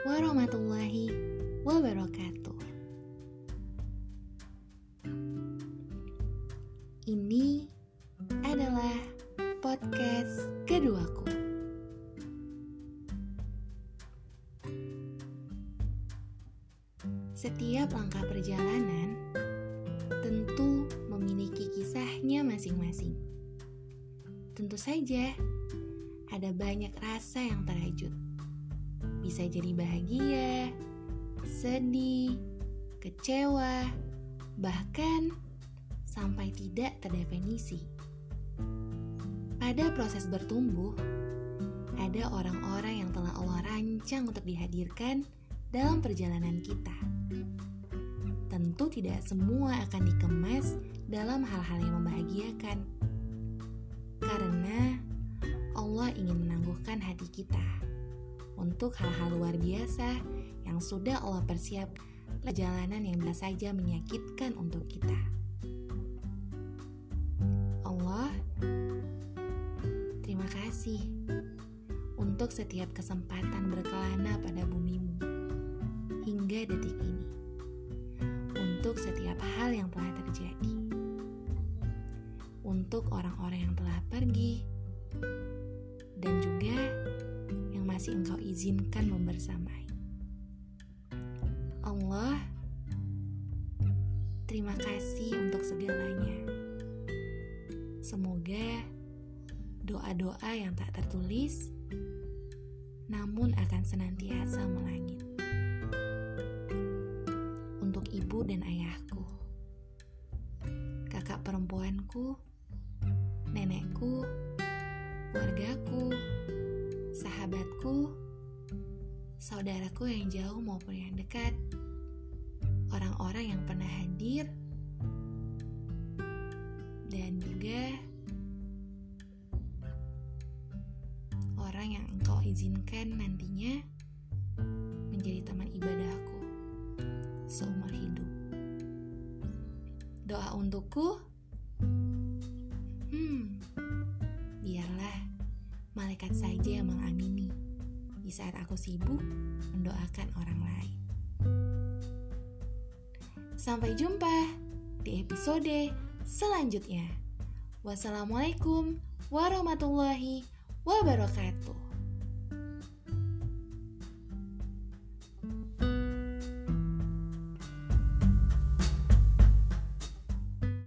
warahmatullahi wabarakatuh. Ini adalah podcast keduaku. Setiap langkah perjalanan tentu memiliki kisahnya masing-masing. Tentu saja, ada banyak rasa yang terajut bisa jadi bahagia, sedih, kecewa, bahkan sampai tidak terdefinisi. Pada proses bertumbuh, ada orang-orang yang telah Allah rancang untuk dihadirkan dalam perjalanan kita. Tentu tidak semua akan dikemas dalam hal-hal yang membahagiakan. Karena Allah ingin menangguhkan hati kita untuk hal-hal luar biasa yang sudah Allah persiapkan perjalanan yang bisa saja menyakitkan untuk kita. Allah, terima kasih untuk setiap kesempatan berkelana pada bumimu hingga detik ini. Untuk setiap hal yang telah terjadi. Untuk orang-orang yang telah pergi masih engkau izinkan membersamai. Allah, terima kasih untuk segalanya. Semoga doa-doa yang tak tertulis namun akan senantiasa melangit. Untuk ibu dan ayahku, kakak perempuanku, nenekku, keluargaku, sahabatku, saudaraku yang jauh maupun yang dekat, orang-orang yang pernah hadir, dan juga orang yang engkau izinkan nantinya menjadi teman ibadahku seumur hidup. Doa untukku, malaikat saja yang mengamini di saat aku sibuk mendoakan orang lain. Sampai jumpa di episode selanjutnya. Wassalamualaikum warahmatullahi wabarakatuh.